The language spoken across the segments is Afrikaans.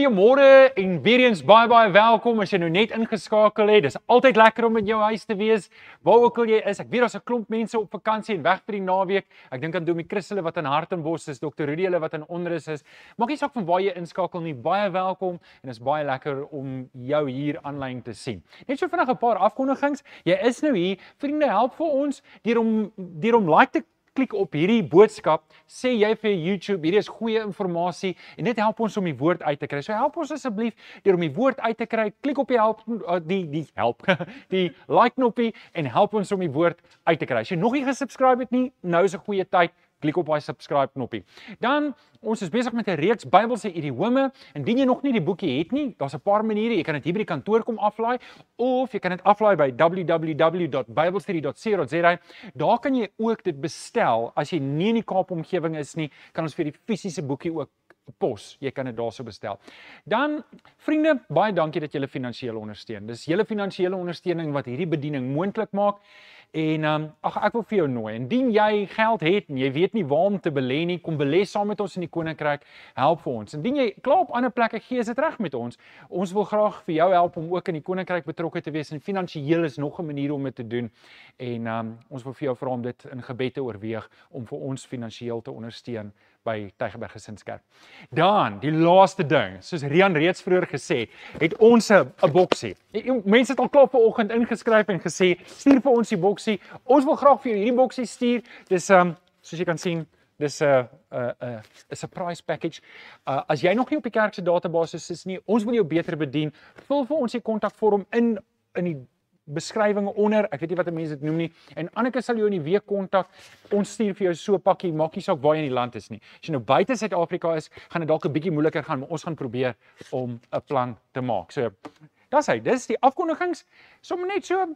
Goeiemôre en weer eens baie baie welkom as jy nou net ingeskakel het. Dis altyd lekker om in jou huis te wees. Waar ook al jy is. Ek weet daar's 'n klomp mense op vakansie en weg vir die naweek. Ek dink aan Domie Christelle wat in Hartenbos is, Dr. Rudy hulle wat in Onrus is. Maak nie saak van waar jy inskakel nie. Baie welkom en dit is baie lekker om jou hier aanlyn te sien. Net so vinnig 'n paar afkondigings. Jy is nou hier. Vriende, help vir ons deur om deur om like te klik op hierdie boodskap, sê jy vir YouTube, hierdie is goeie inligting en dit help ons om die woord uit te kry. So help ons asseblief deur om die woord uit te kry. Klik op die help uh, die die help die like knoppie en help ons om die woord uit te kry. As jy nog nie gesubscribe het nie, nou is 'n goeie tyd klik op daai subscribe knoppie. Dan ons is besig met 'n reeks Bybelse idiome. Indien jy nog nie die boekie het nie, daar's 'n paar maniere. Jy kan dit hier by die kantoor kom aflaai of jy kan dit aflaai by www.biblestudy.co.za. Daar kan jy ook dit bestel as jy nie in die Kaap omgewing is nie, kan ons vir die fisiese boekie ook pos. Jy kan dit daarso bestel. Dan vriende, baie dankie dat julle finansiële ondersteun. Dis julle finansiële ondersteuning wat hierdie bediening moontlik maak. En ehm um, ag ek wil vir jou nooi. Indien jy geld het en jy weet nie waar om te belê nie, kom belê saam met ons in die koninkryk. Help vir ons. Indien jy klaar op ander plekke gee, is dit reg met ons. Ons wil graag vir jou help om ook in die koninkryk betrokke te wees en finansiëel is nog 'n manier om dit te doen. En ehm um, ons wil vir jou vra om dit in gebed te oorweeg om vir ons finansiëel te ondersteun by Tygerberg Gesinskerk. Dan, die laaste ding, soos Rian reeds vroeër gesê het, het ons 'n boksie. Mense het al klaar vanoggend ingeskryf en gesê, "Stuur vir ons die boksie. Ons wil graag vir jou hierdie boksie stuur." Dis um soos jy kan sien, dis 'n 'n 'n 'n surprise package. Uh as jy nog nie op die kerk se database is nie, ons wil jou beter bedien. Vul vir ons die kontakvorm in in die beskrywinge onder. Ek weet nie wat mense dit noem nie. En Anneke sal jou in die week kontak. Ons stuur vir jou so 'n pakkie, maak nie saak waar jy in die land is nie. As jy nou buite Suid-Afrika is, gaan dit dalk 'n bietjie moeiliker gaan, maar ons gaan probeer om 'n plan te maak. So, dis hy. Dis die afkondigings. Sommige net so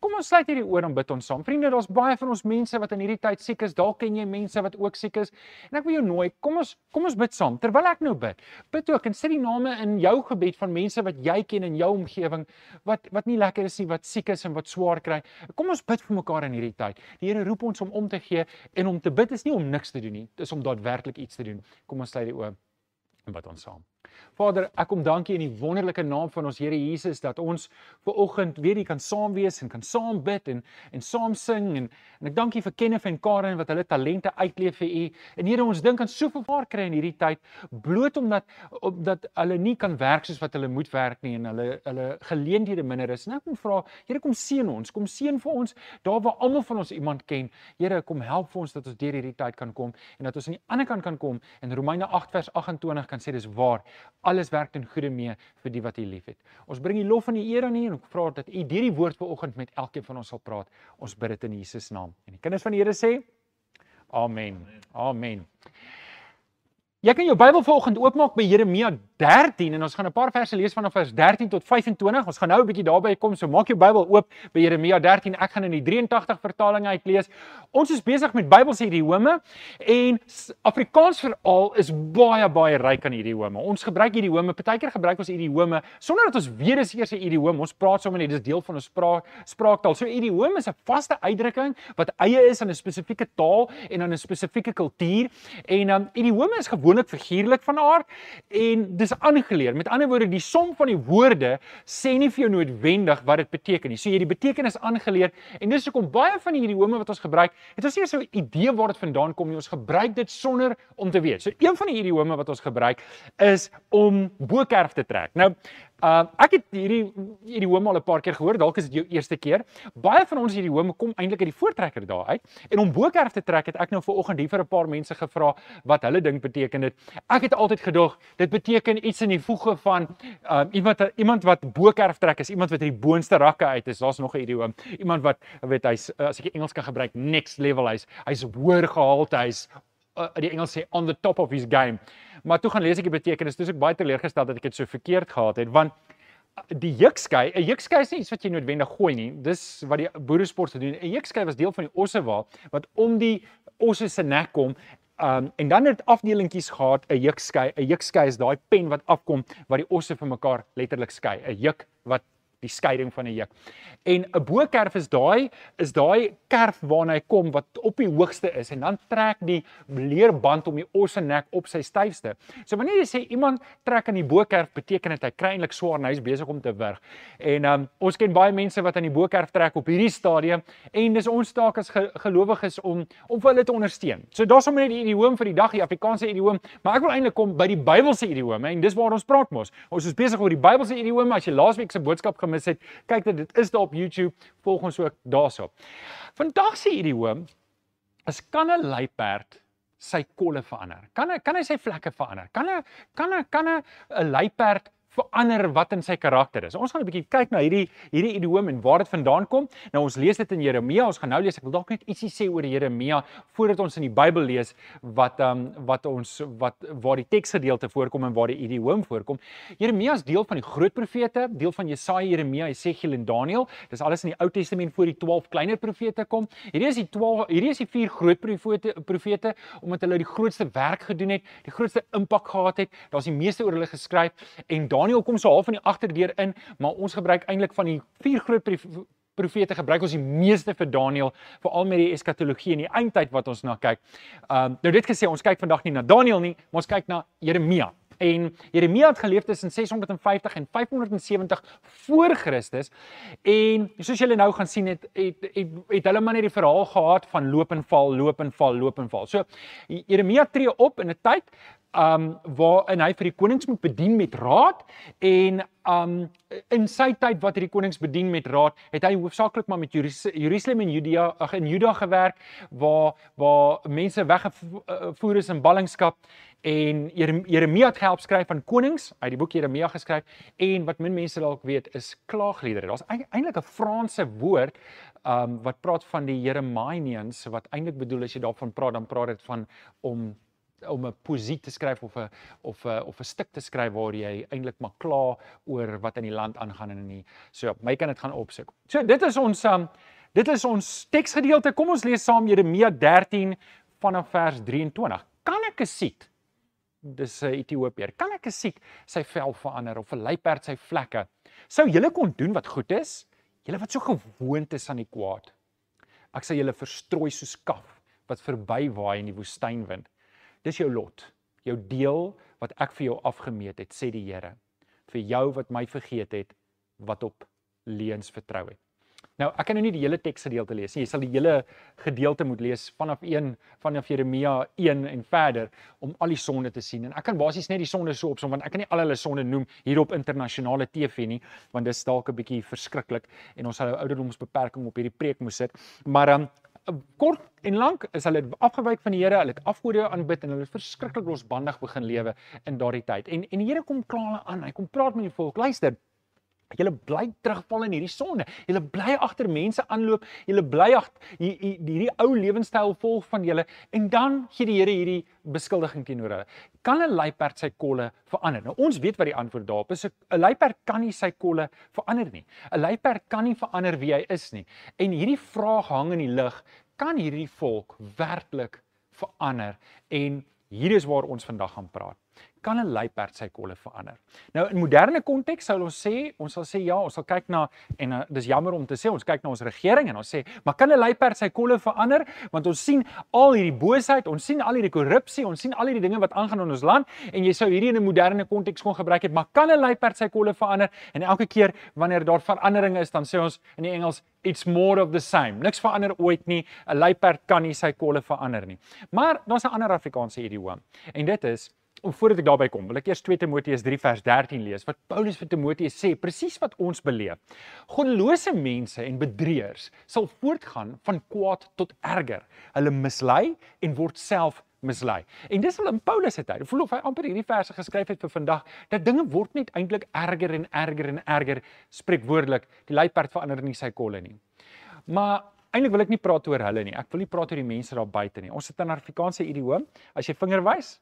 Kom ons sluit hierdie oor en bid ons saam. Vriende, daar's baie van ons mense wat in hierdie tyd siek is. Dalk ken jy mense wat ook siek is. En ek wil jou nooi, kom ons kom ons bid saam. Terwyl ek nou bid, bid ook en sit die name in jou gebed van mense wat jy ken in jou omgewing wat wat nie lekker is nie, wat siek is en wat swaar kry. Kom ons bid vir mekaar in hierdie tyd. Die Here roep ons om om te gee en om te bid is nie om niks te doen nie. Dit is om daadwerklik iets te doen. Kom ons sluit die oë en bid ons saam. Vader, ek kom dankie in die wonderlike naam van ons Here Jesus dat ons ver oggend weer hier kan saam wees en kan saam bid en en saam sing en en ek dankie vir Kenneth en Karen wat hulle talente uitleef vir U. En Here, ons dink aan soveel waar kry in hierdie tyd bloot omdat omdat hulle nie kan werk soos wat hulle moet werk nie en hulle hulle geleenthede minder is. En ek kom vra, Here, kom seën ons, kom seën vir ons daar waar almal van ons iemand ken. Here, kom help vir ons dat ons deur hierdie tyd kan kom en dat ons aan die ander kant kan kom en Romeine 8 vers 28 kan sê dis waar alles werk ten goeie mee vir die wat U liefhet. Ons bring U lof en die eer aan U en ek vra dat U deur die woord vanoggend met elkeen van ons sal praat. Ons bid dit in Jesus naam. En die kinders van die Here sê: Amen. Amen. Jy kan jou Bybel vanoggend oopmaak by Jeremia 13 en ons gaan 'n paar verse lees vanaf vers 13 tot 25. Ons gaan nou 'n bietjie daarby kom, so maak jou Bybel oop by Jeremia 13. Ek gaan in die 83 vertaling uitlees. Ons is besig met Bybelse idiome en Afrikaans veral is baie baie ryk aan idiome. Ons gebruik idiome, partykeer gebruik ons idiome sonder dat ons weet dis eers 'n idiom. Ons praat sommer net dis deel van ons spraak spraaktaal. So idiom is 'n vaste uitdrukking wat eie is aan 'n spesifieke taal en aan 'n spesifieke kultuur. En um, idiome is gewoonlik figuurlik van aard en dis is aangeleer. Met ander woorde, die som van die woorde sê nie vir jou noodwendig wat dit beteken nie. So jy die betekenis aangeleer en dis hoekom baie van hierdie idiome wat ons gebruik, het ons nie so 'n idee waar dit vandaan kom nie. Ons gebruik dit sonder om te weet. So een van die idiome wat ons gebruik is om bokerf te trek. Nou, Uh ek het hierdie hierdie home al 'n paar keer gehoor, dalk is dit jou eerste keer. Baie van ons hierdie home kom eintlik uit die voortrekker daar uit. En om bokerf te trek het ek nou vanoggend hier vir 'n paar mense gevra wat hulle dink beteken dit. Ek het altyd gedog dit beteken iets in die voege van uh iemand iemand wat bokerf trek is iemand wat uit die boonste rakke uit is. Daar's nog 'n idiom. Iemand wat weet hy's as ek Engels kan gebruik next level hy's hy's hoër gehalte hy's uh, die Engels sê on the top of his game. Maar toe gaan lees ek die betekenis, dis ek baie teleurgestel dat ek dit so verkeerd gehad het want uh, die jukskei, 'n jukskei is nie iets wat jy noodwendig gooi nie. Dis wat die boeresport doen. 'n Jukskei was deel van die ossewa wat om die osse se nek kom. Um en dan het afdelingkies gehad 'n jukskei. 'n Jukskei is daai pen wat afkom wat die osse van mekaar letterlik skei. 'n Juk wat die skeiding van 'n juk. En 'n bokerf is daai is daai kerf waarna hy kom wat op die hoogste is en dan trek die leerband om die os se nek op sy styfste. So wanneer jy sê iemand trek aan die bokerf beteken dit hy kry eintlik swaar en hy's besig om te wurg. En um, ons ken baie mense wat aan die bokerf trek op hierdie stadium en dis ons taak as ge gelowiges om om vir hulle te ondersteun. So daar's sommer net die idioom vir die dag, die Afrikaanse idioom, maar ek wil eintlik kom by die Bybelse idiome en dis waar ons praat mos. Ons is besig oor die Bybelse idiome. As jy laasweek se boodskap gemis het, kyk dit, dit is daar op YouTube. Volg ons ook daarso. Vandag se idioom is kan 'n luiperd sy kolle verander? Kan hy kan hy sy vlekke verander? Kan 'n kan 'n kan 'n luiperd verander wat in sy karakter is. Ons gaan 'n bietjie kyk na hierdie hierdie idiom en waar dit vandaan kom. Nou ons lees dit in Jeremia. Ons gaan nou lees. Ek wil dalk net ietsie sê oor Jeremia voordat ons in die Bybel lees wat ehm um, wat ons wat waar die teksgedeelte voorkom en waar die idiom voorkom. Jeremia is deel van die groot profete, deel van Jesaja, Jeremia, Jesegiel en Daniël. Dis alles in die Ou Testament voor die 12 kleiner profete kom. Hierdie is die 12 hierdie is die vier groot profete profete omdat hulle die grootste werk gedoen het, die grootste impak gehad het. Daar's die meeste oor hulle geskryf en Daniel kom so half van die agterdeur in, maar ons gebruik eintlik van die vier groot profete gebruik ons die meeste vir Daniel, veral met die eskatologie en die eindtyd wat ons na kyk. Ehm um, nou dit gesê, ons kyk vandag nie na Daniel nie, maar ons kyk na Jeremia. En Jeremia het geleef tussen 650 en 570 voor Christus. En soos julle nou gaan sien het het het, het hulle maar net die verhaal gehad van loop en val, loop en val, loop en val. So Jeremia tree op in 'n tyd um waarin hy vir die konings moet bedien met raad en um in sy tyd wat hy die konings bedien met raad het hy hoofsaaklik maar met Jerusalem en Judea ag in Juda gewerk waar waar mense weggevoer is in ballingskap en Jeremia het gehelp skryf van konings uit die boek Jeremia geskryf en wat min mense dalk weet is klaagliedere. Daar's eintlik 'n Franse woord um wat praat van die Jeremians wat eintlik bedoel as jy daarvan praat dan praat dit van om om 'n poesie te skryf of 'n of 'n of 'n stuk te skryf waar jy eintlik maar kla oor wat in die land aangaan en in die so my kan dit gaan opsoek. So dit is ons um dit is ons teksgedeelte. Kom ons lees saam Jeremia 13 vanaf vers 23. Kan ek siek? Dis 'n Ethiopier. Kan ek siek sy vel verander of 'n luiperd sy vlekke? Sou julle kon doen wat goed is? Julle wat so gewoond is aan die kwaad. Ek sal julle verstrooi soos kaf wat verbywaai in die woestynwind. Dis jou lot, jou deel wat ek vir jou afgemeet het, sê die Here. Vir jou wat my vergeet het, wat op leuns vertrou het. Nou, ek kan nou nie die hele teksgedeelte lees nie. Jy sal die hele gedeelte moet lees vanaf 1 vanaf Jeremia 1 en verder om al die sonde te sien. En ek kan basies net die sonde so opsom want ek kan nie al hulle sonde noem hier op internasionale TV nie, want dit is dalk 'n bietjie verskriklik en ons sal 'n ouderdomsbeperking op hierdie preek moet sit. Maar um, kort en lank is hulle afgewyk van die Here, hulle het afgode aanbid en hulle het verskriklik losbandig begin lewe in daardie tyd. En en die Here kom kla hulle aan. Hy kom praat met die volk. Luister. Julle bly terugval in hierdie sonde. Julle bly agter mense aanloop. Julle bly agter hierdie ou lewenstyl volg van julle en dan gee die Here hierdie beskuldiging teenoor hulle. Kan 'n luiperd sy kolle verander? Nou ons weet wat die antwoord daarop is. 'n Luiperd kan nie sy kolle verander nie. 'n Luiperd kan nie verander wie hy is nie. En hierdie vraag hang in die lug kan hierdie volk werklik verander? En hier is waar ons vandag gaan praat kan 'n luiperd sy kolle verander. Nou in moderne konteks sou ons sê, ons sal sê ja, ons sal kyk na en uh, dis jammer om te sê, ons kyk na ons regering en ons sê, maar kan 'n luiperd sy kolle verander? Want ons sien al hierdie boosheid, ons sien al hierdie korrupsie, ons sien al hierdie dinge wat aangaan in ons land en jy sou hierdie in 'n moderne konteks kon gebruik het, maar kan 'n luiperd sy kolle verander? En elke keer wanneer daar veranderinge is, dan sê ons in die Engels it's more of the same. Niks verander ooit nie. 'n Luiperd kan nie sy kolle verander nie. Maar daar's 'n ander Afrikaanse idiom en dit is Om voordat ek daarby kom, wil ek eers 2 Timoteus 3 vers 13 lees wat Paulus vir Timoteus sê, presies wat ons beleef. Goddelose mense en bedrieërs sal voortgaan van kwaad tot erger. Hulle mislei en word self mislei. En dis al in Paulus se tyd. Voel of hy amper hierdie verse geskryf het vir vandag, dat dinge word net eintlik erger en erger en erger, spreekwoordelik, die luiperd verander nie sy kolle nie. Maar eintlik wil ek nie praat oor hulle nie. Ek wil nie praat oor die mense daar buite nie. Ons het 'n Afrikaanse idioom. As jy vinger wys,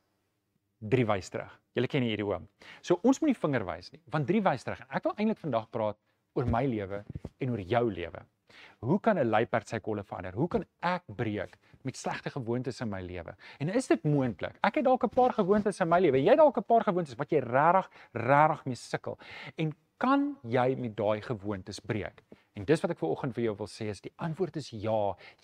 drie wys terug. Julle ken hierdie oom. So ons moet nie vinger wys nie, want drie wys terug. Ek wil eintlik vandag praat oor my lewe en oor jou lewe. Hoe kan 'n luiperd sy kolle verander? Hoe kan ek breek met slegte gewoontes in my lewe? En is dit moontlik? Ek het dalk 'n paar gewoontes in my lewe. Jy het dalk 'n paar gewoontes wat jy regtig regtig mee sukkel. En kan jy met daai gewoontes breek? En dis wat ek ver oggend vir jou wil sê is die antwoord is ja,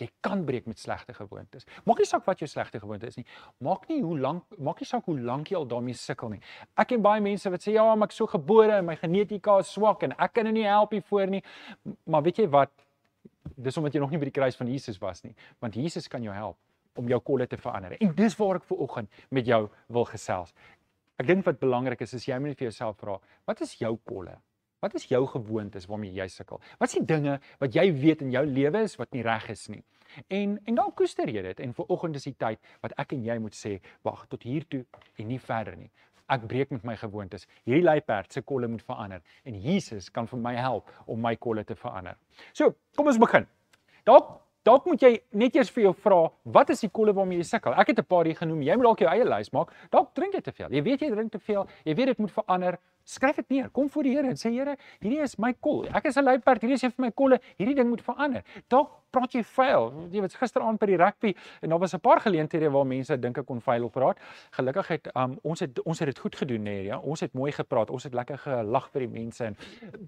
jy kan breek met slegte gewoontes. Maak nie saak wat jou slegte gewoonte is nie. Maak nie hoe lank maak nie saak hoe lank jy al daarmee sukkel nie. Ek ken baie mense wat sê ja, maar ek so gebore en my genetika is swak en ek kan nie help hiervoor nie. Maar weet jy wat? Dis omdat jy nog nie by die kruis van Jesus was nie, want Jesus kan jou help om jou kolle te verander. En dis waar ek ver oggend met jou wil gesels. Ek dink wat belangrik is is jy moet vir jouself vra, wat is jou kolle? Wat is jou gewoontes waarmee jy sukkel? Wat is die dinge wat jy weet in jou lewe is wat nie reg is nie? En en dan koester jy dit en vir oggend is die tyd wat ek en jy moet sê, wag tot hier toe en nie verder nie. Ek breek met my gewoontes. Hierdie luiperd se kolle moet verander en Jesus kan vir my help om my kolle te verander. So, kom ons begin. Dalk dalk moet jy net eers vir jou vra, wat is die kolle waarmee jy sukkel? Ek het 'n paar hier genoem. Jy moet dalk jou eie lys maak. Dalk drink jy te veel. Jy weet jy drink te veel. Jy weet dit moet verander. Skryf dit neer. Kom voor die Here en sê Here, hierdie is my kol. Ek is 'n luiperd. Hierdie is een van my kolle. Hierdie ding moet verander. Dalk praat jy vuil. Jy weet gisteraand by die rugby en daar was 'n paar geleenthede waar mense dink ek kon vuil praat. Gelukkig het um, ons het ons het dit goed gedoen nê, nee, ja. Ons het mooi gepraat. Ons het lekker gelag vir die mense en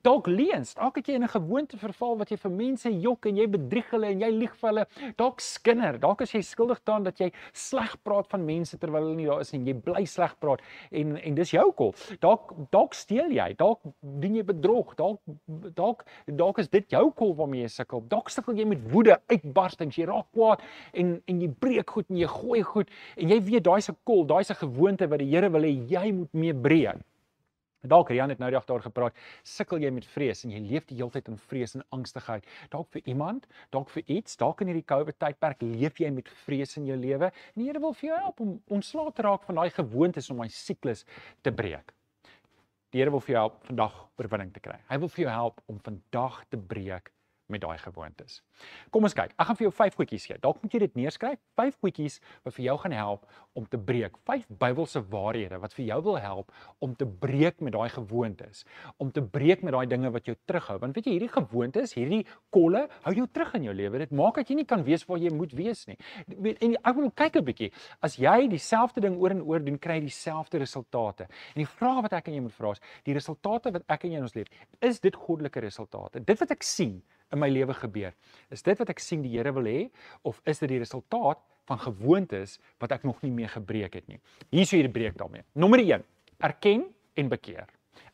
dalk leens. Dalk het jy in 'n gewoonte verval wat jy vir mense jok en jy bedrieg hulle en jy lieg vir hulle. Dalk skinder. Dalk is jy skuldig daaraan dat jy sleg praat van mense terwyl hulle nie daar is en jy bly sleg praat en en dis jou kol. Dalk dalk steel jy. Dalk doen jy bedrog. Dalk dalk dalk is dit jou kol waarmee jy sukkel. Dalk sukkel jy met woede, uitbarstings, jy raak kwaad en en jy breek goed en jy gooi goed en jy weet daai se kol, daai se gewoonte wat die Here wil hê jy moet mee breek. Dalk Rian het nou die dag daar gepraat, sukkel jy met vrees en jy leef die hele tyd in vrees en angstigheid. Dalk vir iemand, dalk vir iets, dalk in hierdie COVID tydperk leef jy met vrees in jou lewe die Here wil vir jou help om ontslae te raak van daai gewoontes om daai siklus te breek. Die Here wil vir jou help vandag oorwinning te kry. Hy wil vir jou help om vandag te breek met daai gewoontes. Kom ons kyk. Ek gaan vir jou 5 goedjies gee. Dalk moet jy dit neerskryf. 5 goedjies wat vir jou gaan help om te breek. 5 Bybelse waarhede wat vir jou wil help om te breek met daai gewoontes, om te breek met daai dinge wat jou terughou. Want weet jy, hierdie gewoontes, hierdie kolle hou jou terug in jou lewe. Dit maak dat jy nie kan wees waar jy moet wees nie. En ek wil kyk 'n bietjie. As jy dieselfde ding oor en oor doen, kry jy dieselfde resultate. En die vraag wat ek aan jou moet vra is, die resultate wat ek en jy in ons lewe, is dit goddelike resultate? Dit wat ek sien in my lewe gebeur. Is dit wat ek sien die Here wil hê of is dit die resultaat van gewoontes wat ek nog nie mee gebreek het nie? Hier is hoe jy breek daarmee. Nommer 1: erken en bekeer.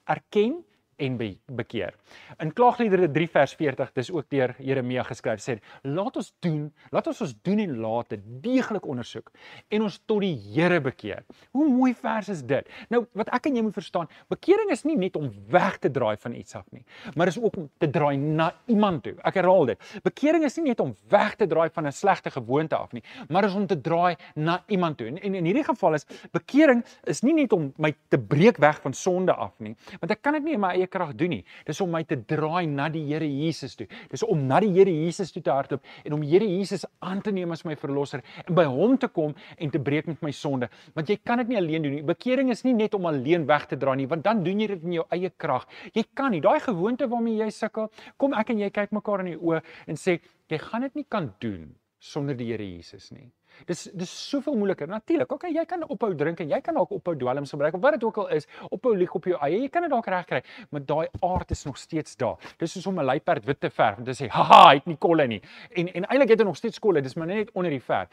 Erken en be bekeer. In Klaagliedere 3 vers 40, dis ook deur Jeremia geskryf, sê: "Laat ons doen, laat ons ons doen en late deeglik ondersoek en ons tot die Here bekeer." Hoe mooi vers is dit. Nou, wat ek en jy moet verstaan, bekering is nie net om weg te draai van iets af nie, maar is ook om te draai na iemand toe. Ek herhaal dit. Bekering is nie net om weg te draai van 'n slegte gewoonte af nie, maar is om te draai na iemand toe. En, en in hierdie geval is bekering is nie net om my te breek weg van sonde af nie, want ek kan dit nie in my eie krag doen nie. Dis om my te draai na die Here Jesus toe. Dis om na die Here Jesus toe te hardloop en om Here Jesus aan te neem as my verlosser en by hom te kom en te breek met my sonde. Want jy kan dit nie alleen doen nie. Bekering is nie net om alleen weg te dra nie, want dan doen jy dit in jou eie krag. Jy kan nie. Daai gewoonte waarmee jy sukkel, kom ek en jy kyk mekaar in die oë en sê jy gaan dit nie kan doen sonder die Here Jesus nie. Dis dis soveel moeiliker. Natuurlik, okay, jy kan ophou drink en jy kan dalk ophou dwelms gebruik of wat dit ook al is, ophou lieg op jou eie. Jy kan dit dalk regkry, maar daai aard is nog steeds daar. Dis soos om 'n luiperd wit te verf en te sê, "Haha, hy het nie kolle nie." En en eintlik het hy nog steeds kolle, dis maar net onder die verf.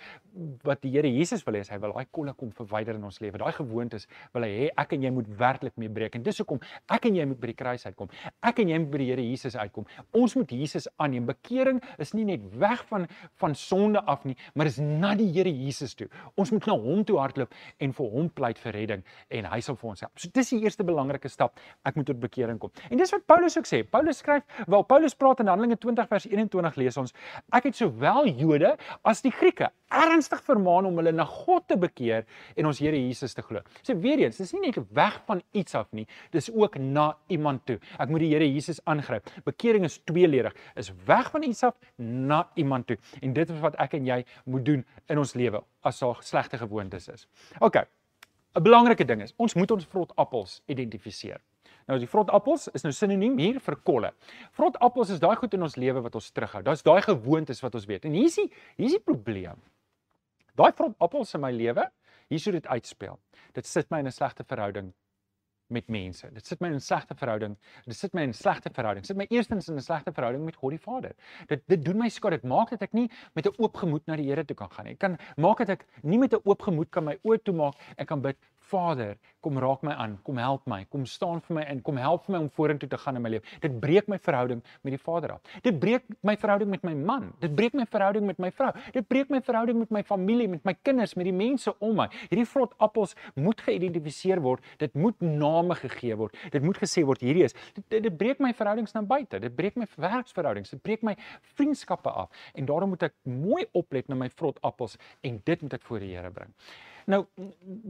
Wat die Here Jesus wil hê hy wil daai kolle kom verwyder in ons lewe. Daai gewoontes wil hy hê ek en jy moet werklik mee breek. En dis hoekom ek en jy moet by die kruis uitkom. Ek en jy moet by die Here Jesus uitkom. Ons moet Jesus aanneem. Bekering is nie net weg van van sonde af nie, maar is na die Here Jesus toe. Ons moet na hom toe hardloop en vir hom pleit vir redding en hy sal vir ons help. So dis die eerste belangrike stap. Ek moet tot bekering kom. En dis wat Paulus ook sê. Paulus skryf, wel Paulus praat in Handelinge 20 vers 21 lees ons, ek het sowel Jode as die Grieke ernstig vermaan om hulle na God te bekeer en ons Here Jesus te glo. So weer eens, dis nie net weg van iets af nie, dis ook na iemand toe. Ek moet die Here Jesus aangryp. Bekering is tweeledig, is weg van iets af na iemand toe. En dit is wat ek en jy moet doen in ons lewe as daar slegte gewoontes is. OK. 'n Belangrike ding is, ons moet ons vrot appels identifiseer. Nou die vrot appels is nou sinoniem hier vir kolle. Vrot appels is daai goed in ons lewe wat ons terughou. Dit's daai gewoontes wat ons weet. En hier is die hier is die probleem. Daai vrot appels in my lewe, hier sou dit uitspeel. Dit sit my in 'n slegte verhouding met mense. Dit sit my in 'n slegte verhouding. Dit sit my in 'n slegte verhouding. Dit sit my eerstens in 'n slegte verhouding met God die Vader. Dit dit doen my skade. Dit maak dat ek nie met 'n oop gemoed na die Here toe kan gaan nie. Ek kan maak dat ek nie met 'n oop gemoed kan my oë toemaak en kan bid, Vader, kom raak my aan, kom help my, kom staan vir my in, kom help vir my om vorentoe te gaan in my lewe. Dit breek my verhouding met die Vader af. Dit breek my verhouding met my man. Dit breek my verhouding met my vrou. Dit breek my verhouding met my familie, met my kinders, met die mense om my. Hierdie vrot appels moet geïdentifiseer word. Dit moet name gegee word. Dit moet gesê word hierdie is. Dit, dit, dit breek my verhoudings na buite. Dit breek my werksverhoudings. Dit breek my vriendskappe af. En daarom moet ek mooi oplet na my vrot appels en dit moet ek voor die Here bring. Nou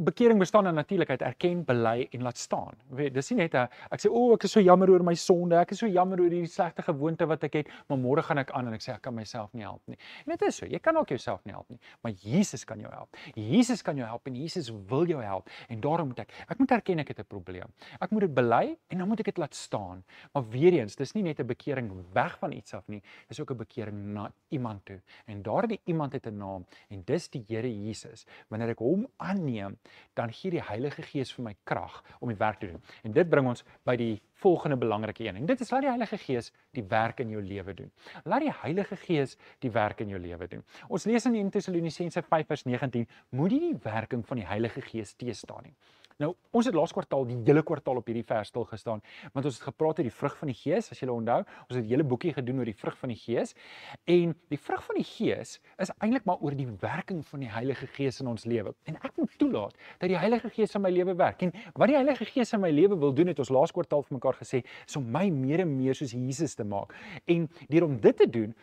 bekering bestaan dan natuurlik uit erken, bely en laat staan. Weet, dis nie net 'n ek sê o, ek is so jammer oor my sonde, ek is so jammer oor hierdie slegte gewoonte wat ek het, maar môre gaan ek aan en ek sê ek kan myself nie help nie. En dit is so, jy kan ook jouself nie help nie, maar Jesus kan jou help. Jesus kan jou help en Jesus wil jou help en daarom moet ek ek moet erken ek het 'n probleem. Ek moet dit bely en dan moet ek dit laat staan. Maar weer eens, dis nie net 'n bekering weg van iets af nie, dis ook 'n bekering na iemand toe. En daardie iemand het 'n naam en dis die Here Jesus. Wanneer ek hom aanneem, dan gee die Heilige Gees vir my krag om die werk te doen. En dit bring ons by die volgende belangrike een. En dit is laat die Heilige Gees die werk in jou lewe doen. Laat die Heilige Gees die werk in jou lewe doen. Ons lees in 1 Tessalonisense 5:19, moenie die werking van die Heilige Gees teëstaan nie. Nou, ons het laas kwartaal die hele kwartaal op hierdie vers stil gestaan, want ons het gepraat oor die vrug van die Gees, as julle onthou. Ons het 'n hele boekie gedoen oor die vrug van die Gees. En die vrug van die Gees is eintlik maar oor die werking van die Heilige Gees in ons lewe. En ek moet toelaat dat die Heilige Gees in my lewe werk. En wat die Heilige Gees in my lewe wil doen, het ons laas kwartaal vir mekaar gesê, is om my meer en meer soos Jesus te maak. En deur om dit te doen,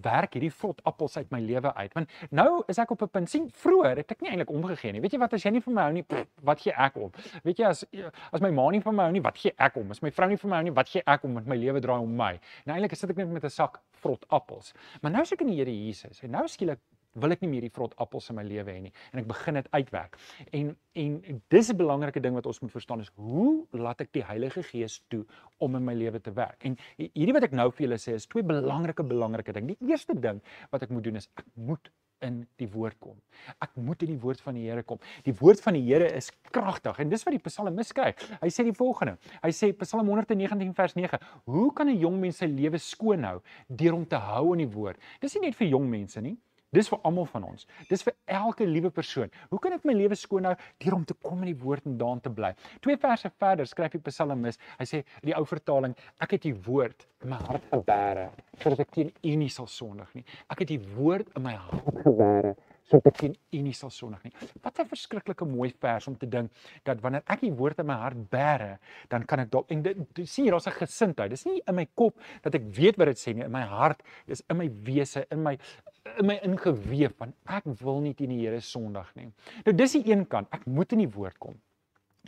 werk hierdie vrot appels uit my lewe uit. Want nou is ek op 'n punt sien, vroeër het ek nie eintlik omgegee nie. Weet jy wat as jy nie vir my hou nie, pff, wat gee ek om? Weet jy as as my ma nie van my hou nie, wat gee ek om? As my vrou nie van my hou nie, wat gee ek om met my lewe draai om my? Nou eintlik sit ek net met 'n sak vrot appels. Maar nou is ek in die Here Jesus en nou skielik wil ek nie meer die vrot appels in my lewe hê nie en ek begin dit uitwerk. En en dis 'n belangrike ding wat ons moet verstaan is hoe laat ek die Heilige Gees toe om in my lewe te werk? En hierdie wat ek nou vir julle sê is twee belangrike belangrike ding. Die eerste ding wat ek moet doen is ek moet in die woord kom. Ek moet in die woord van die Here kom. Die woord van die Here is kragtig en dis wat die Psalmis skryf. Hy sê die volgende. Hy sê Psalm 119 vers 9: "Hoe kan 'n jong mens sy lewe skoon hou deur om te hou aan die woord?" Dis nie net vir jong mense nie. Dis vir almal van ons. Dis vir elke liewe persoon. Hoe kan ek my lewe skoon hou deur om te kom in die woord en daarin te bly? Twee verse verder skryf die Psalmis. Hy sê in die ou vertaling, ek het die woord in my hart gebere sodat ek teen U nie sal sondig nie. Ek het die woord in my hart gebere sodat ek teen U nie sal sondig nie. Wat 'n verskriklike mooi vers om te dink dat wanneer ek die woord in my hart bære, dan kan ek dalk en dit sien jy daar's 'n gesindheid. Dis nie in my kop dat ek weet wat dit sê nie, in my hart, dis in my wese, in my in my ingeweef want ek wil nie teen die Here Sondag nie. Nou dis die een kant, ek moet in die woord kom.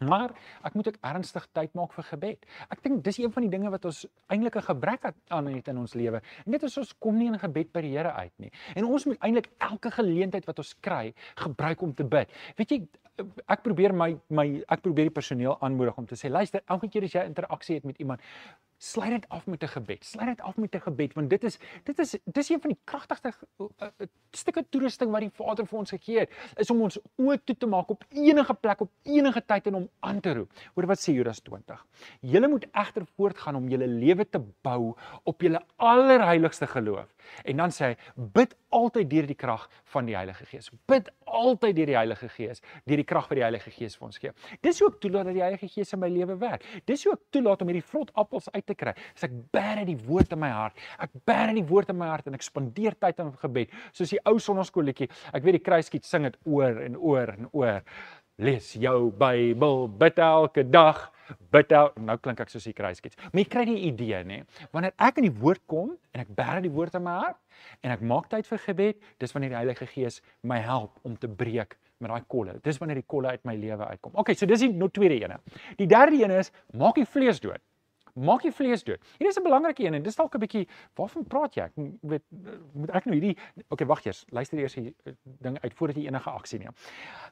Maar ek moet ook ernstig tyd maak vir gebed. Ek dink dis een van die dinge wat ons eintlik 'n gebrek aan het in ons lewe. Net as ons kom nie in gebed by die Here uit nie. En ons moet eintlik elke geleentheid wat ons kry, gebruik om te bid. Weet jy, ek probeer my my ek probeer die personeel aanmoedig om te sê, luister, elke keer as jy interaksie het met iemand, sluit dit af met 'n gebed. Sluit dit af met 'n gebed want dit is dit is dis een van die kragtigste uh, stukke toerusting wat die Vader vir ons gegee het, is om ons oë toe te maak op enige plek op enige tyd en om aan te roep. Hoor wat sê Judas 20. Julle moet egter voortgaan om julle lewe te bou op julle allerheiligste geloof. En dan sê hy, bid altyd deur die krag van die Heilige Gees. Bid altyd deur die Heilige Gees, deur die krag wat die Heilige Gees vir ons gee. Dis ook toelaat dat die Heilige Gees in my lewe werk. Dis ook toelaat om hierdie vrot appels uit te kry. As ek bære die woord in my hart, ek bære die woord in my hart en ek spandeer tyd aan gebed, soos die ou sonnaskoolletjie. Ek weet die kruiskiet sing dit oor en oor en oor. Lees jou Bybel, bid elke dag. Bid el, nou klink ek soos die kruiskiet. Maar jy kry die idee, nê? Wanneer ek in die woord kom en ek bære die woord in my hart en ek maak tyd vir gebed, dis wanneer die Heilige Gees my help om te breek met daai kolle. Dis wanneer die kolle uit my lewe uitkom. Okay, so dis die no tweede ene. Die derde een is maak die vlees dood Maak die vlees dood. Hier is 'n belangrike een en dis dalk 'n bietjie waarvan praat jy? Ek weet moet ek nou hierdie Okay, wag eers. Luister eers die ding uit voordat jy enige aksie neem.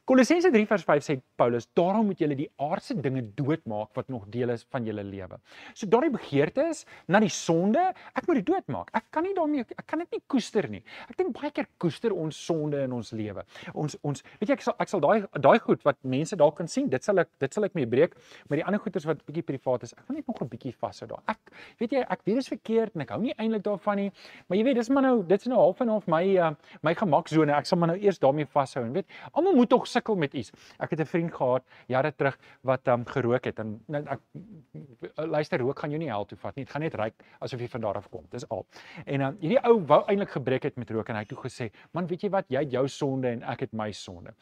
Kolossense 3 vers 5 sê Paulus, daarom moet julle die aardse dinge doodmaak wat nog deel is van julle lewe. So daardie begeerte is na die sonde, ek moet dit doodmaak. Ek kan nie daarmee ek kan dit nie koester nie. Ek dink baie keer koester ons sonde in ons lewe. Ons ons weet jy ek sal ek sal daai daai goed wat mense dalk kan sien, dit sal ek dit sal ek mee breek, maar die ander goeters wat bietjie privaat is, ek wil net nog 'n bietjie vashou daar. Ek weet jy, ek weet dit is verkeerd en ek hou nie eintlik daarvan nie, maar jy weet, dis maar nou dit's nou half en half my uh, my gemaksone. Ek sal maar nou eers daarmee vashou en weet, almal moet tog sukkel met iets. Ek het 'n vriend gehad jare terug wat um gerook het en nou ek luister rook gaan jou nie help toe vat nie. Dit gaan net ryk asof jy van daar af kom. Dis al. En um hierdie ou wou eintlik gebreek het met rook en hy het toe gesê, "Man, weet jy wat? Jy het jou sonde en ek het my sonde."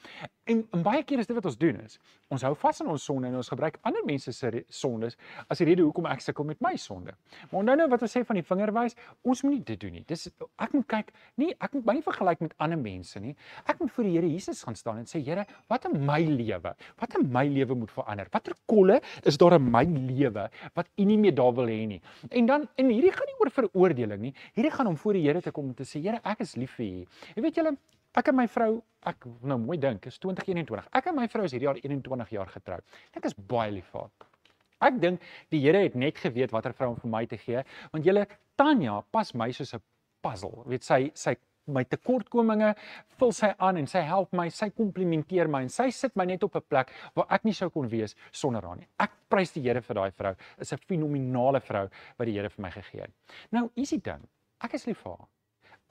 En, en baie keer is dit wat ons doen is, ons hou vas aan ons sonde en ons gebruik ander mense se sondes as die rede hoekom ek sukkel met my sonde. Maar onthou nou wat ons sê van die vingerwys, ons moet nie dit doen nie. Dis ek moet kyk, nie ek moet my nie vergelyk met ander mense nie. Ek moet voor die Here Jesus gaan staan en sê, Here, wat in my lewe? Wat in my lewe moet verander? Watter kolle is daar in my lewe wat U nie meer daar wil hê nie? En dan en hierdie gaan nie oor veroordeling nie. Hierdie gaan om voor die Here te kom en te sê, Here, ek is lief vir U. Jy weet julle Ek en my vrou, ek nou mooi dink, is 2021. Ek en my vrou is hierdie jaar 21 jaar getroud. Ek is baie lief vir haar. Ek dink die Here het net geweet watter vrou om vir my te gee, want julle Tanya pas my soos 'n puzzle. Weet sy sy my tekortkominge vul sy aan en sy help my, sy komplimenteer my en sy sit my net op 'n plek waar ek nie sou kon wees sonder haar nie. Ek prys die Here vir daai vrou. Is 'n fenominale vrou wat die Here vir my gegee het. Nou, is die ding. Ek is lief vir haar.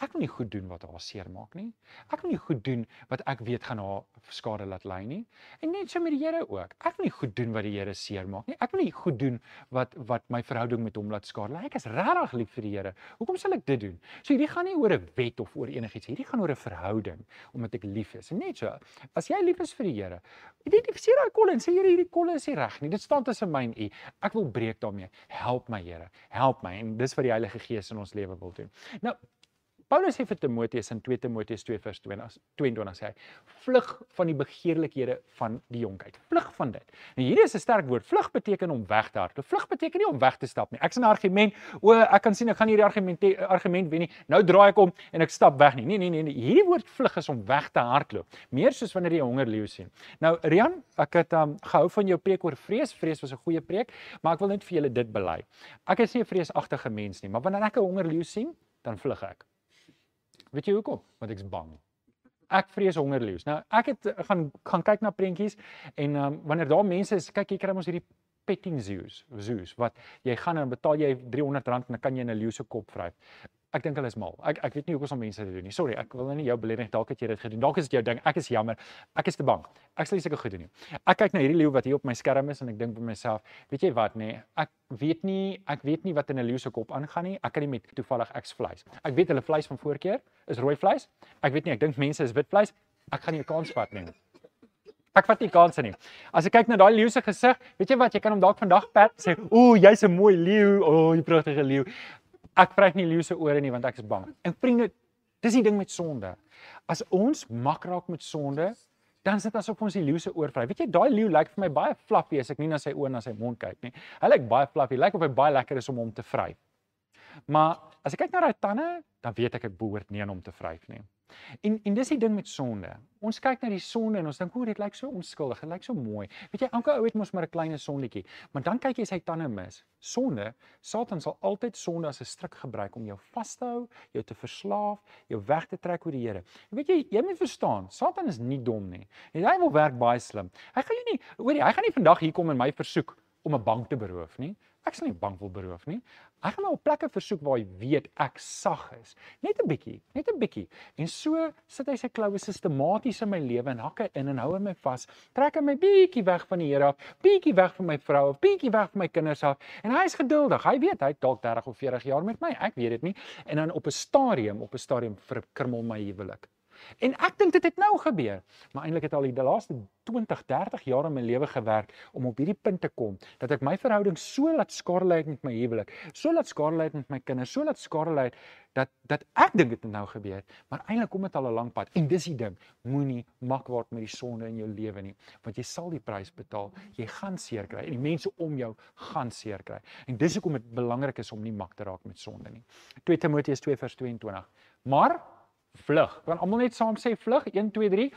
Ek wil nie goed doen wat haar seermaak nie. Ek wil nie goed doen wat ek weet gaan haar skade laat ly nie. En net so met die Here ook. Ek wil nie goed doen wat die Here seermaak nie. Ek wil nie goed doen wat wat my verhouding met hom laat skade ly. Ek is regtig lief vir die Here. Hoekom sal ek dit doen? So hierdie gaan nie oor 'n wet of oor enigiets. Hierdie gaan oor 'n verhouding omdat ek lief is. En net so, as jy lief is vir die Here, identifiseer daai kolle en sê Here, hierdie kolle is nie reg nie. Dit staan tussen my en U. Ek wil breek daarmee. Help my Here. Help my. En dis wat die Heilige Gees in ons lewe wil doen. Nou Paulus sê vir Timoteus in 2 Timoteus 2 vers 22 sê hy: "Vlug van die begeerlikhede van die jonkheid. Vlug van dit." En hierdie is 'n sterk woord. Vlug beteken om weg te hardloop. Vlug beteken nie om weg te stap nie. Ek sien 'n argument, o, ek kan sien ek gaan hierdie argument argument wen nie. Nou draai ek om en ek stap weg nie. Nee, nee, nee, nee. Hierdie woord vlug is om weg te hardloop. Meer soos wanneer jy honger leeu sien. Nou, Rian, ek het um, gehou van jou preek oor vrees. Vrees was 'n goeie preek, maar ek wil net vir julle dit bely. Ek is nie 'n vreesagtige mens nie, maar wanneer ek 'n honger leeu sien, dan vlug ek. Weet jy hoekom? Want ek's bang. Ek vrees hongerleeu's. Nou ek het eh, gaan gaan kyk na prentjies en um, wanneer daar mense is, kyk jy kry ons hierdie petting zoos, zoos wat jy gaan en betaal jy R300 en dan kan jy 'n leeu se kop vryf. Ek dink hulle is mal. Ek ek weet nie hoekom so mense dit doen nie. Sorry, ek wil nou nie jou beledig dalk het jy dit gedoen. Dalk is dit jou ding. Ek is jammer. Ek is te bang. Ek sal nie seker goed doen nie. Ek kyk na hierdie leeu wat hier op my skerm is en ek dink by myself, weet jy wat nê? Nee, ek weet nie ek weet nie wat in 'n leeu se kop aangaan nie. Ek kan nie met toevallig ek's vleis. Ek weet hulle vleis van voorkeur is rooi vleis. Ek weet nie, ek dink mense is wit vleis. Ek gaan nie 'n kans vat nie. Ek vat nie kansse nie. As ek kyk na daai leeu se gesig, weet jy wat, jy kan hom dalk vandag pat sê, "Ooh, jy's 'n mooi leeu. O, oh, jy pragtige leeu." Ek vryf nie leeu se ore nie want ek is bang. En vriende, dis die ding met sonde. As ons mak raak met sonde, dan is dit asof ons die leeu se oor vryf. Weet jy, daai leeu lyk vir my baie fluffy as ek nie na sy oë en na sy mond kyk nie. Hy lyk baie fluffy. Lyk of hy baie lekker is om hom te vryf. Maar as ek kyk na daai tande, dan weet ek ek behoort nie aan hom te vryf nie. En en dis die ding met sonde. Ons kyk na die sonde en ons dink, "O, dit lyk so onskuldig, dit lyk so mooi." Weet jy, elke ou het mos maar 'n klein sondetjie, maar dan kyk jy sy tande mis. Sonde, Satan sal altyd sonde as 'n stryk gebruik om jou vas te hou, jou te verslaaf, jou weg te trek oor die Here. Weet jy, jy moet verstaan, Satan is nie dom nie. En hy wil werk baie slim. Hy gaan jou nie, hoor jy, hy gaan nie vandag hier kom en my versoek om 'n bank te beroof nie. Ek sal nie bank wil beroof nie. Ek gaan my op plekke versoek waar hy weet ek sag is. Net 'n bietjie, net 'n bietjie. En so sit hy sy kloue sistematies in my lewe en hakke in en hou my vas. Trek hom my bietjie weg van die Here af, bietjie weg van my vrou of bietjie weg van my kinders af. En hy is geduldig. Hy weet hy dalk 30 of 40 jaar met my. Ek weet dit nie. En dan op 'n stadium, op 'n stadium verkrummel my huwelik. En ek dink dit het nou gebeur. Maar eintlik het al die laaste 20, 30 jaar in my lewe gewerk om op hierdie punt te kom dat ek my verhouding so laat skade lei met my huwelik, so laat skade lei met my kinders, so laat skade lei dat dat ek dink dit het nou gebeur, maar eintlik kom dit al 'n lang pad. En dis die ding, moenie mak word met die sonde in jou lewe nie, want jy sal die prys betaal. Jy gaan seer kry en die mense om jou gaan seer kry. En dis hoekom dit belangrik is om nie mak te raak met sonde nie. 2 Timoteus 2:22. Maar vlug. Kan almal net saam sê vlug? 1 2 3.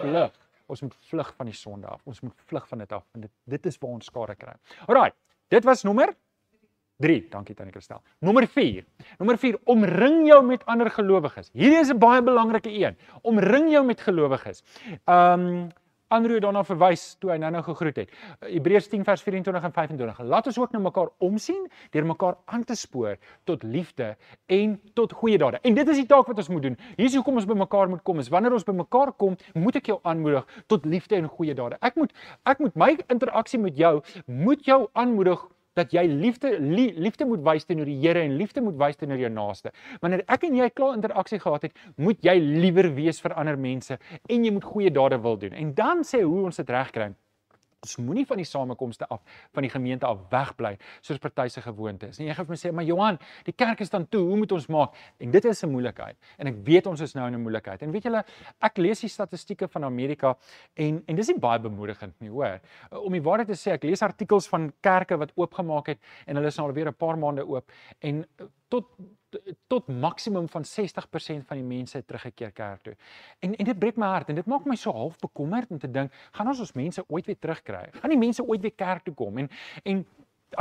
Vlug. Ons moet vlug van die sonde af. Ons moet vlug van dit af want dit dit is waar ons skade kry. Alraai. Dit was nommer 3. Dankie Tannie Kristel. Nommer 4. Nommer 4 omring jou met ander gelowiges. Hierdie is 'n baie belangrike een. Omring jou met gelowiges. Ehm um, Andrew daarna verwys toe hy nou-nou gegroet het. Hebreërs 10 vers 24 en 25. Laat ons ook na mekaar omsien deur mekaar aan te spoor tot liefde en tot goeie dade. En dit is die taak wat ons moet doen. Hier is hoekom ons by mekaar moet kom. Is wanneer ons by mekaar kom, moet ek jou aanmoedig tot liefde en goeie dade. Ek moet ek moet my interaksie met jou moet jou aanmoedig dat jy liefde liefde moet wys teenoor die Here en liefde moet wys teenoor jou naaste. Wanneer ek en jy klaar interaksie gehad het, moet jy liewer wees vir ander mense en jy moet goeie dade wil doen. En dan sê hoe ons dit regkry. Ons moenie van die samekomste af, van die gemeente af wegbly soos party se gewoonte is. En jy gaan vir my sê, "Maar Johan, die kerk is dan toe, hoe moet ons maak?" En dit is 'n moeilikheid. En ek weet ons is nou in 'n moeilikheid. En weet julle, ek lees die statistieke van Amerika en en dis nie baie bemoedigend nie, hoor. Om die waarheid te sê, ek lees artikels van kerke wat oopgemaak het en hulle is nou al weer 'n paar maande oop en tot tot maksimum van 60% van die mense teruggekeer kerk toe. En en dit breek my hart en dit maak my so half bekommerd om te dink, gaan ons ons mense ooit weer terugkry? Gaan die mense ooit weer kerk toe kom? En en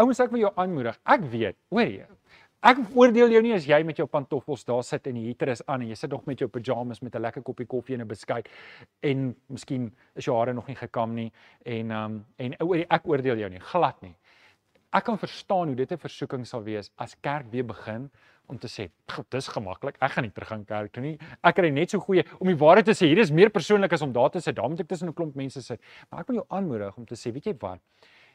ouens ek wil jou aanmoedig. Ek weet, hoor jy? Ek oordeel jou nie as jy met jou pantoffels daar sit en die heater is aan en jy sit nog met jou pyjamas met 'n lekker koppie koffie en 'n beskuit en miskien is jou hare nog nie gekam nie en um en ek oordeel jou nie glad nie. Ek kan verstaan hoe dit 'n versoeking sal wees as kerk weer begin om te sê, "Dis gemaklik. Ek gaan nie terug aan kerk toe nie. Ek kry net so goeie om die waarheid te sê. Hier is meer persoonlik as om daar te sit. Daar moet ek tussen 'n klomp mense sit." Maar ek wil jou aanmoedig om te sê, weet jy wat?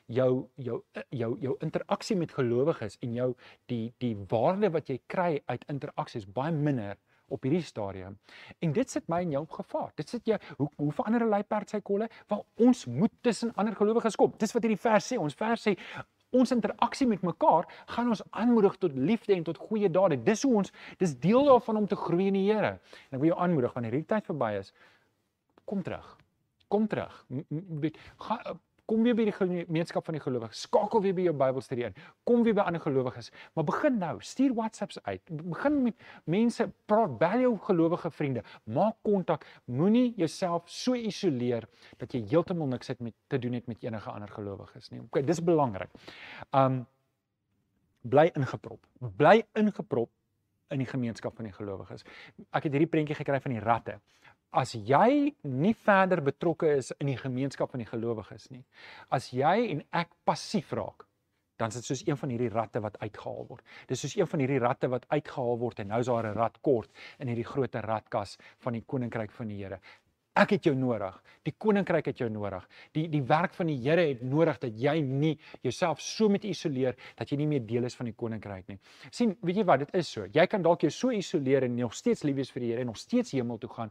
Jou jou jou jou interaksie met gelowiges en jou die die waarde wat jy kry uit interaksie is baie minder op hierdie stadium. En dit sit my en jou op gevaar. Dit sit jy hoe hoe verander 'n leiperd sy kolle? Want ons moet tussen ander gelowiges kom. Dis wat hierdie vers sê. Ons vers sê ons interaksie met mekaar gaan ons aanmoedig tot liefde en tot goeie dade. Dis hoe ons dis deel daarvan om te groei in die Here. En ek wil jou aanmoedig wanneer hierdie tyd verby is, kom terug. Kom terug. Gaan Kom weer by die gemeenskap van die gelowiges. Skakel weer by jou Bybelstudie in. Kom weer by ander gelowiges. Maar begin nou, stuur WhatsApps uit. Begin met mense, praat bel jou gelowige vriende. Maak kontak. Moenie jouself so isoleer dat jy heeltemal niks het met te doen het met enige ander gelowiges nie. Okay, dis belangrik. Um bly ingeprop. Bly ingeprop in die gemeenskap van die gelowiges. Ek het hierdie prentjie gekry van die ratte as jy nie verder betrokke is in die gemeenskap van die gelowiges nie, as jy en ek passief raak, dan is dit soos een van hierdie ratte wat uitgehaal word. Dis soos een van hierdie ratte wat uitgehaal word en nou is daar 'n rat kort in hierdie groot ratkas van die koninkryk van die Here. Ek het jou nodig. Die koninkryk het jou nodig. Die die werk van die Here het nodig dat jy nie jouself so met isoleer dat jy nie meer deel is van die koninkryk nie. sien, weet jy wat, dit is so. Jy kan dalk jou so isoleer en nog steeds lief wees vir die Here en nog steeds hemel toe gaan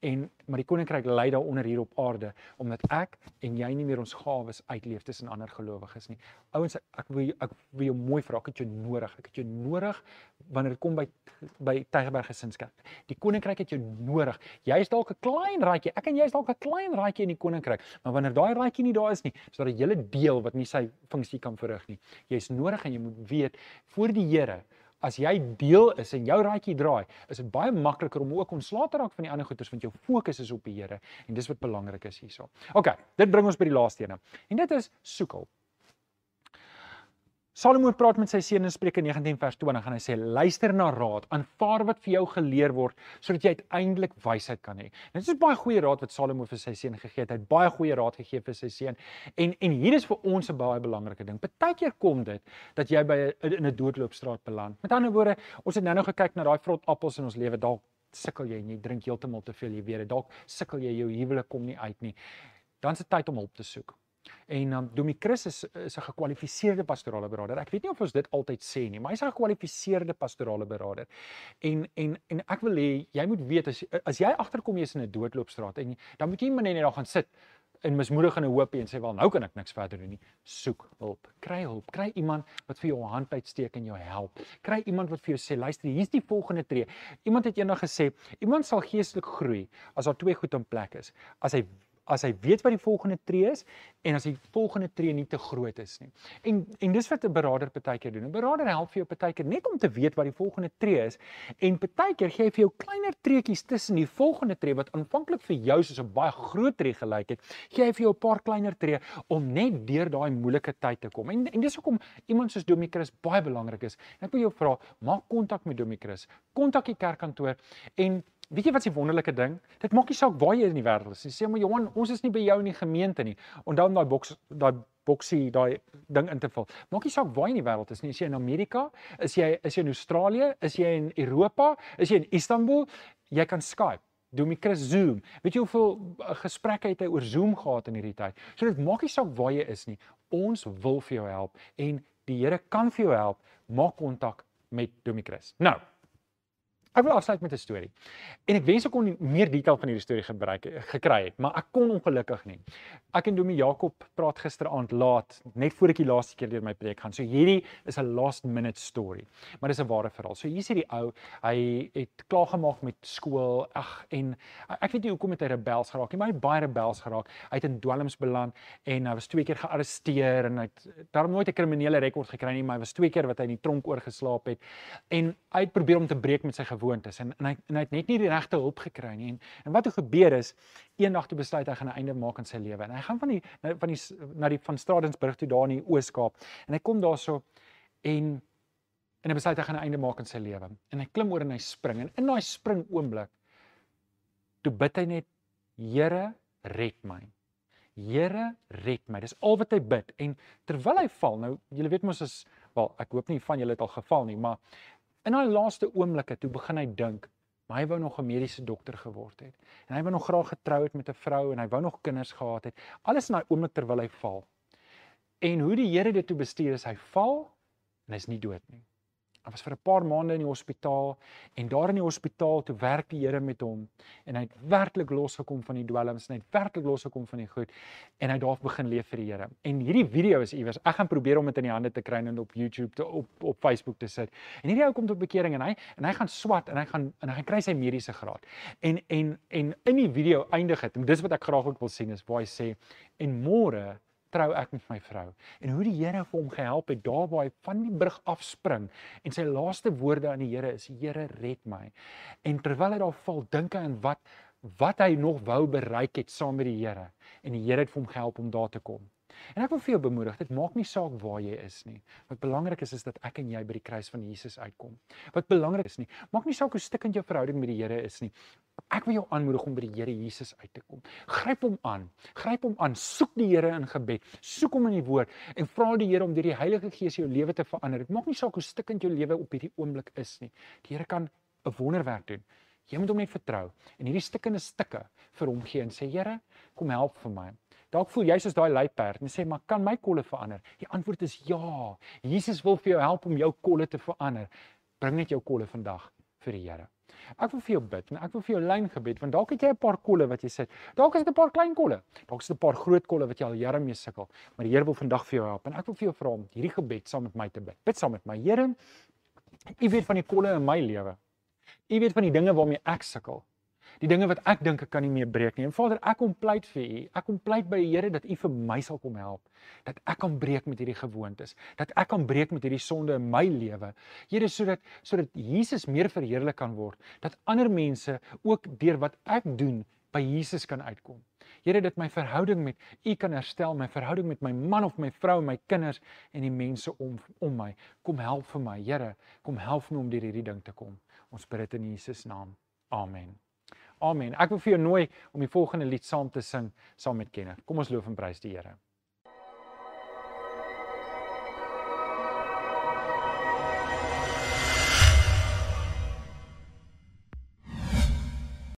en maar die koninkryk lê daaronder hier op aarde omdat ek en jy nie meer ons gawes uitleef tussen ander gelowiges nie. Ouens, ek wil ek wil jou mooi vra, ek het jou nodig. Ek het jou nodig wanneer dit kom by by Tygerberg Gesinskerk. Die koninkryk het jou nodig. Jy is dalk 'n klein raadjie. Ek en jy is dalk 'n klein raadjie in die koninkryk, maar wanneer daai raadjie nie daar is nie, is daar 'n hele deel wat nie sy funksie kan verrig nie. Jy's nodig en jy moet weet voor die Here as jy deel is en jou raadjie draai, is dit baie makliker om ook ontslae te raak van die ander goeders want jou fokus is op die Here en dis wat belangrik is hierso. OK, dit bring ons by die laaste ene. En dit is soek hulp. Salomo praat met sy seun in Spreuke 19 vers 20 en hy sê luister na raad, aanvaar wat vir jou geleer word sodat jy uiteindelik wysheid kan hê. Dit is baie goeie raad wat Salomo vir sy seun gegee het. Hy het baie goeie raad gegee vir sy seun. En en hier is vir ons 'n baie belangrike ding. Partykeer kom dit dat jy by in 'n doodloopstraat beland. Met ander woorde, ons het nou-nou gekyk na daai vrot appels in ons lewe. Dalk sukkel jy en jy drink heeltemal te veel, jy weet dit. Dalk sukkel jy jou huwelik kom nie uit nie. Dan dit tyd om hulp te soek. En um, Domie Chris is is 'n gekwalifiseerde pastorale beraader. Ek weet nie of ons dit altyd sê nie, maar hy's 'n gekwalifiseerde pastorale beraader. En en en ek wil hê jy moet weet as as jy agterkom jy's in 'n doodloopstraat en dan moet jy net net daar gaan sit in mismoedig en hoop en sê wel nou kan ek niks verder doen nie. Soek hulp. Kry hulp. Kry iemand wat vir jou hand uitsteek en jou help. Kry iemand wat vir jou sê luister, hier's die volgende tree. Iemand het eendag gesê, iemand sal geestelik groei as daar twee goed in plek is. As hy as hy weet wat die volgende tree is en as die volgende tree nie te groot is nie. En en dis wat 'n beraader partykeer doen. 'n Beraader help vir jou partykeer net om te weet wat die volgende tree is en partykeer gee hy vir jou kleiner treetjies tussen die volgende tree wat aanvanklik vir jou soos 'n baie groot tree gelyk het, gee hy vir jou 'n paar kleiner tree om net deur daai moeilike tyd te kom. En en dis hoekom iemand soos Domikrus baie belangrik is. En ek wil jou vra, maak kontak met Domikrus. Kontak die kerkkantoor en Weet jy wat se wonderlike ding? Dit maak nie saak waar jy in die wêreld is. Jy sê maar Johan, ons is nie by jou in die gemeente nie. Onthou om daai boks daai boksie daai ding in te vul. Maak nie saak waar jy in die wêreld is nie. Is jy in Amerika? Is jy is jy in Australië? Is jy in Europa? Is jy in Istanbul? Jy kan Skype. Doen my Chris Zoom. Weet jy hoeveel uh, gesprekke het hy oor Zoom gehad in hierdie tyd? So dit maak nie saak waar jy is nie. Ons wil vir jou help en die Here kan vir jou help. Maak kontak met Domie Chris. Nou, Ek wil afsluit met 'n storie. En ek wens ek kon meer detail van hierdie storie gebruik gekry het, maar ek kon ongelukkig nie. Ek en Domie Jakob praat gisteraand laat, net voor ek die laaste keer deur my preek gaan. So hierdie is 'n last minute story. Maar dis 'n ware verhaal. So hier is hierdie ou, hy het klaar gemaak met skool. Ag en ek weet nie hoekom het hy rebels geraak nie, maar hy het baie rebels geraak. Hy het in dwelms beland en hy was twee keer gearresteer en hy het daarom nooit 'n kriminele rekord gekry nie, maar hy was twee keer wat hy in die tronk oorgeslaap het. En hy het probeer om te breek met sy gewoontes en en hy en hy het net nie die regte hulp gekry nie. En, en wat het gebeur is eendag toe besluit hy gaan 'n einde maak aan sy lewe. En hy gaan van die van die na die van Stradensburg toe daar in die Oos-Kaap en hy kom daarso en en hy besluit hy gaan 'n einde maak aan sy lewe. En hy klim oor en hy spring en in daai spring oomblik toe bid hy net Here red my. Here red my. Dis al wat hy bid en terwyl hy val, nou julle weet mos as wel ek hoop nie van julle het al geval nie, maar In daai laaste oomblikke toe begin hy dink, maar hy wou nog 'n mediese dokter geword het. En hy wou nog graag getrou het met 'n vrou en hy wou nog kinders gehad het. Alles in daai oomblik terwyl hy val. En hoe die Here dit toe bestuur is hy val en hy's nie dood nie. Hy was vir 'n paar maande in die hospitaal en daar in die hospitaal toe werk die Here met hom en hy het werklik losgekom van die dwelms en hy het werklik losgekom van die goed en hy het daar begin leef vir die Here. En hierdie video is iewers. Ek gaan probeer om dit in die hande te kry en op YouTube te op op Facebook te sit. En hierdie ou kom tot bekering en hy en hy gaan swat en hy gaan en hy gaan kry sy mediese graad. En en en in die video eindig dit en dis wat ek graag ook wil sien is waar hy sê en môre trou ek met my vrou. En hoe die Here vir hom gehelp het daar waar hy van die brug afspring en sy laaste woorde aan die Here is: "Here, red my." En terwyl hy daar val, dink hy aan wat wat hy nog wou bereik het saam met die Here en die Here het vir hom gehelp om daar te kom. En ek wil vir jou bemoedig, dit maak nie saak waar jy is nie. Wat belangrik is is dat ek en jy by die kruis van Jesus uitkom. Wat belangrik is nie, maak nie saak hoe stikkend jou verhouding met die Here is nie. Ek wil jou aanmoedig om by die Here Jesus uit te kom. Gryp hom aan. Gryp hom aan. Soek die Here in gebed. Soek hom in die woord en vra die Here om deur die Heilige Gees jou lewe te verander. Dit maak nie saak hoe stikkend jou lewe op hierdie oomblik is nie. Die Here kan 'n wonderwerk doen. Jy moet hom net vertrou en hierdie stikkende stukke vir hom gee en sê Here, kom help vir my. Dalk voel jy soos daai luiperd en sê maar kan my kolle verander? Die antwoord is ja. Jesus wil vir jou help om jou kolle te verander. Bring net jou kolle vandag vir die Here. Ek wil vir jou bid en ek wil vir jou lyn gebed want dalk het jy 'n paar kolle wat jy sit. Dalk is dit 'n paar klein kolle. Dalk is dit 'n paar groot kolle wat jy al jare mee sukkel. Maar die Here wil vandag vir jou help en ek wil vir jou vra om hierdie gebed saam met my te bid. Bid saam met my. Here, U weet van die kolle in my lewe. U weet van die dinge waarmee ek sukkel die dinge wat ek dink ek kan nie meer breek nie. En Vader, ek kom pleit vir U. Ek kom pleit by die Here dat U vir my sal kom help. Dat ek kan breek met hierdie gewoontes. Dat ek kan breek met hierdie sonde in my lewe. Here, sodat sodat Jesus meer verheerlik kan word. Dat ander mense ook deur wat ek doen by Jesus kan uitkom. Here, dat my verhouding met U kan herstel, my verhouding met my man of my vrou, my kinders en die mense om om my. Kom help vir my, Here. Kom help my om deur hierdie ding te kom. Ons bid dit in Jesus naam. Amen. Amen. Ek wil vir jou nooi om die volgende lied saam te sing saam met Kenner. Kom ons loof en prys die Here.